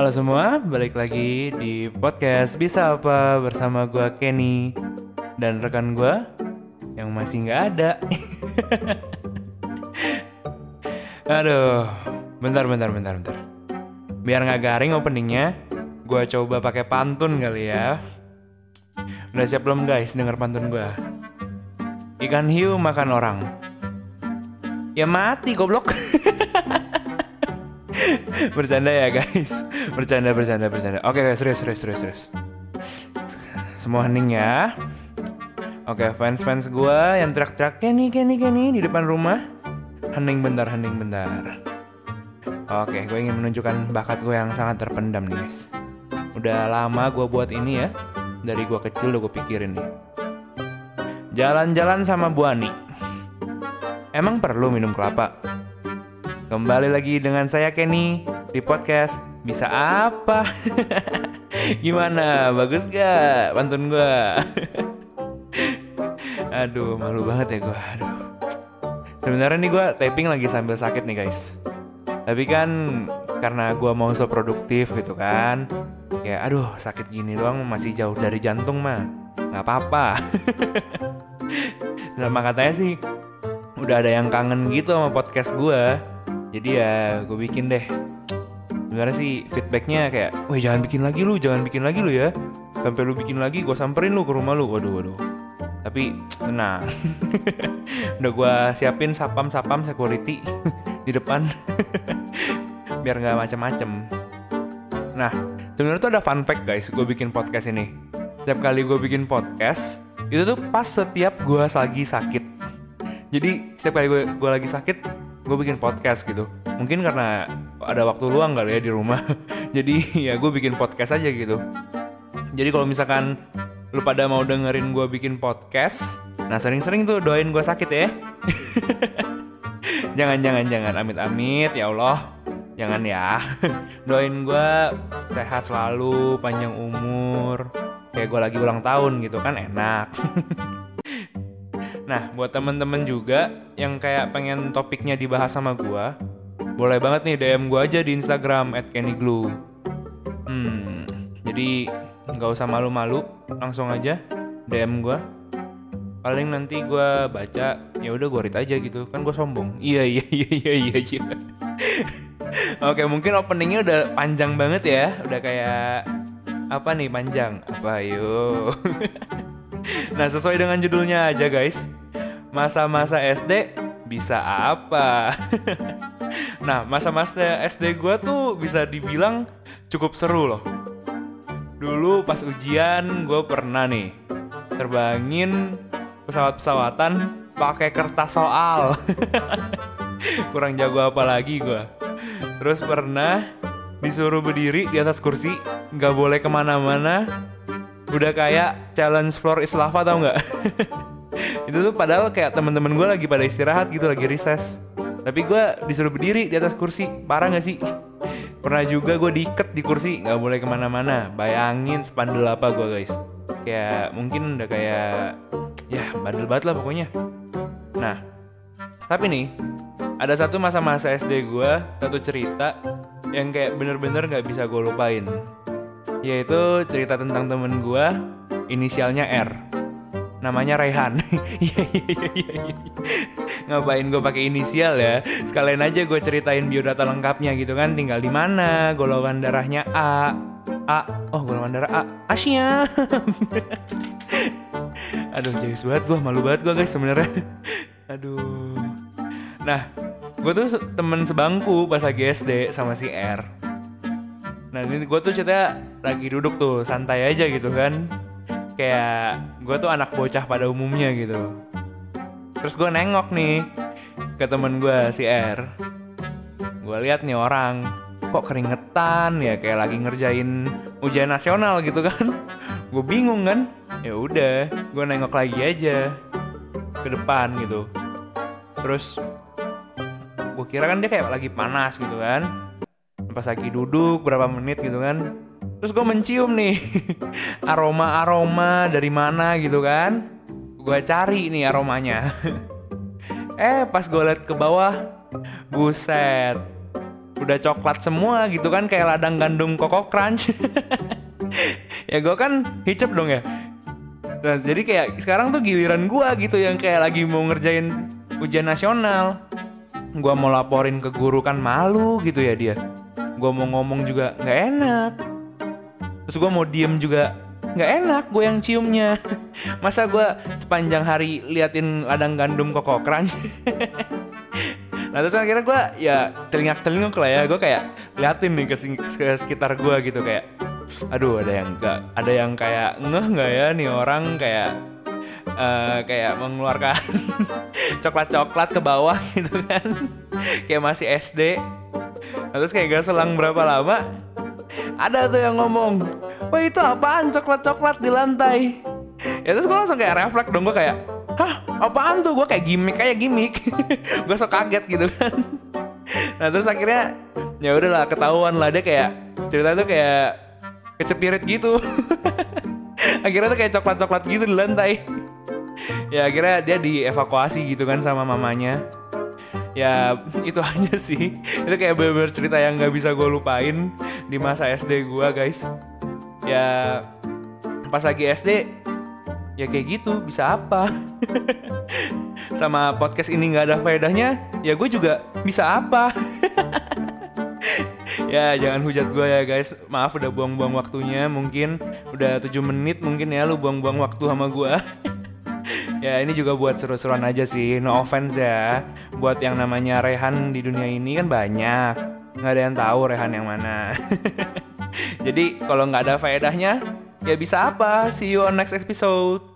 Halo semua, balik lagi di podcast Bisa Apa bersama gua Kenny dan rekan gua yang masih nggak ada. Aduh, bentar, bentar, bentar, bentar. Biar nggak garing openingnya, gua coba pakai pantun kali ya. Udah siap belum guys denger pantun gua? Ikan hiu makan orang. Ya mati goblok. bercanda ya guys. Bercanda, bercanda, bercanda. Oke guys, serius, serius, serius, serius. Semua hening ya. Oke, fans-fans gua yang teriak-teriak Kenny, Kenny, Kenny di depan rumah. Hening bentar, hening bentar. Oke, gue ingin menunjukkan bakat gue yang sangat terpendam nih guys. Udah lama gue buat ini ya. Dari gue kecil udah gue pikirin nih. Jalan-jalan sama Bu Ani. Emang perlu minum kelapa? Kembali lagi dengan saya Kenny di podcast Bisa Apa? Gimana? Bagus gak pantun gue? Aduh, malu banget ya gue. Aduh. Sebenarnya nih gue taping lagi sambil sakit nih guys. Tapi kan karena gue mau so produktif gitu kan. Ya aduh sakit gini doang masih jauh dari jantung mah. Gak apa-apa. Sama katanya sih udah ada yang kangen gitu sama podcast gue. Jadi ya gue bikin deh. Sebenarnya sih feedbacknya kayak, wah jangan bikin lagi lu, jangan bikin lagi lu ya. Sampai lu bikin lagi, gue samperin lu ke rumah lu. Waduh, waduh. Tapi tenang, udah gue siapin sapam-sapam security di depan, biar nggak macem-macem. Nah, sebenarnya tuh ada fun fact guys, gue bikin podcast ini. Setiap kali gue bikin podcast, itu tuh pas setiap gue lagi sakit. Jadi setiap kali gue lagi sakit, gue bikin podcast gitu. Mungkin karena ada waktu luang kali ya di rumah. Jadi ya gue bikin podcast aja gitu. Jadi kalau misalkan lu pada mau dengerin gue bikin podcast, nah sering-sering tuh doain gue sakit ya. jangan jangan jangan amit amit ya Allah. Jangan ya. doain gue sehat selalu, panjang umur. Kayak gue lagi ulang tahun gitu kan enak. Nah, buat temen-temen juga yang kayak pengen topiknya dibahas sama gua, boleh banget nih DM gua aja di Instagram @kennyglue. Hmm, jadi nggak usah malu-malu, langsung aja DM gua. Paling nanti gua baca, ya udah gua read aja gitu. Kan gua sombong. Iya iya iya iya iya. iya. Oke, mungkin openingnya udah panjang banget ya. Udah kayak apa nih panjang? Apa yuk? nah, sesuai dengan judulnya aja guys. Masa-masa SD bisa apa? nah, masa-masa SD gue tuh bisa dibilang cukup seru loh. Dulu pas ujian gue pernah nih terbangin pesawat-pesawatan pakai kertas soal. Kurang jago apa lagi gue. Terus pernah disuruh berdiri di atas kursi, nggak boleh ke mana-mana. Udah kayak challenge floor is lava tau nggak? itu tuh padahal kayak teman-teman gue lagi pada istirahat gitu lagi recess tapi gue disuruh berdiri di atas kursi. Parah nggak sih? Pernah juga gue diikat di kursi. Nggak boleh ke mana-mana. Bayangin sepandel apa gue guys. Kayak mungkin udah kayak ya bandel banget lah pokoknya. Nah tapi nih ada satu masa-masa SD gue satu cerita yang kayak bener-bener nggak bisa gue lupain. Yaitu cerita tentang temen gue inisialnya R. Namanya Rehan. Ngapain gue pakai inisial ya? Sekalian aja gue ceritain biodata lengkapnya gitu kan. Tinggal di mana, golongan darahnya A. A. Oh, golongan darah A. Asia. Aduh, jayus banget gue, malu banget gue guys sebenarnya. Aduh. Nah, gue tuh temen sebangku pas lagi SD sama si R. Nah ini gue tuh ceritanya lagi duduk tuh santai aja gitu kan kayak gue tuh anak bocah pada umumnya gitu terus gue nengok nih ke temen gue si R. Gue lihat nih orang kok keringetan ya kayak lagi ngerjain ujian nasional gitu kan. Gue bingung kan ya udah gue nengok lagi aja ke depan gitu. Terus gue kira kan dia kayak lagi panas gitu kan. Pas lagi duduk berapa menit gitu kan. Terus gue mencium nih aroma aroma dari mana gitu kan gue cari nih aromanya. Eh pas gue liat ke bawah buset. Udah coklat semua gitu kan kayak ladang gandum koko crunch. Ya gue kan hicep dong ya. Nah jadi kayak sekarang tuh giliran gue gitu yang kayak lagi mau ngerjain ujian nasional. Gue mau laporin ke guru kan malu gitu ya dia. Gue mau ngomong juga nggak enak. Terus gue mau diem juga nggak enak gue yang ciumnya. Masa gue sepanjang hari liatin ladang gandum koko crunch nah terus akhirnya gue ya telingak telinguk lah ya. Gue kayak liatin nih ke, ke sekitar gue gitu kayak aduh ada yang nggak ada yang kayak ngeh nggak ya nih orang? Kayak uh, kayak mengeluarkan coklat-coklat ke bawah gitu kan. Kayak masih SD nah, terus kayak gak selang berapa lama ada tuh yang ngomong wah itu apaan? Coklat-coklat di lantai. Ya terus gue langsung kayak refleks dong gue kayak hah? Apaan tuh? Gue kayak gimmick kayak gimmick. Gue so kaget gitu kan. Nah terus akhirnya ya udahlah ketahuan lah. Dia kayak cerita tuh kayak kecepirit gitu. Akhirnya tuh kayak coklat-coklat gitu di lantai. Ya akhirnya dia dievakuasi gitu kan sama mamanya. Ya itu aja sih. Itu kayak bener-bener cerita yang nggak bisa gue lupain di masa SD gue guys ya pas lagi SD ya kayak gitu bisa apa? Sama podcast ini nggak ada faedahnya ya gue juga bisa apa? Ya jangan hujat gue ya guys. Maaf udah buang-buang waktunya mungkin udah 7 menit mungkin ya lu buang-buang waktu sama gue ya ini juga buat seru-seruan aja sih no offense ya. Buat yang namanya Rehan di dunia ini kan banyak. Nggak ada yang tahu Rehan yang mana jadi kalau nggak ada faedahnya ya bisa apa? See you on next episode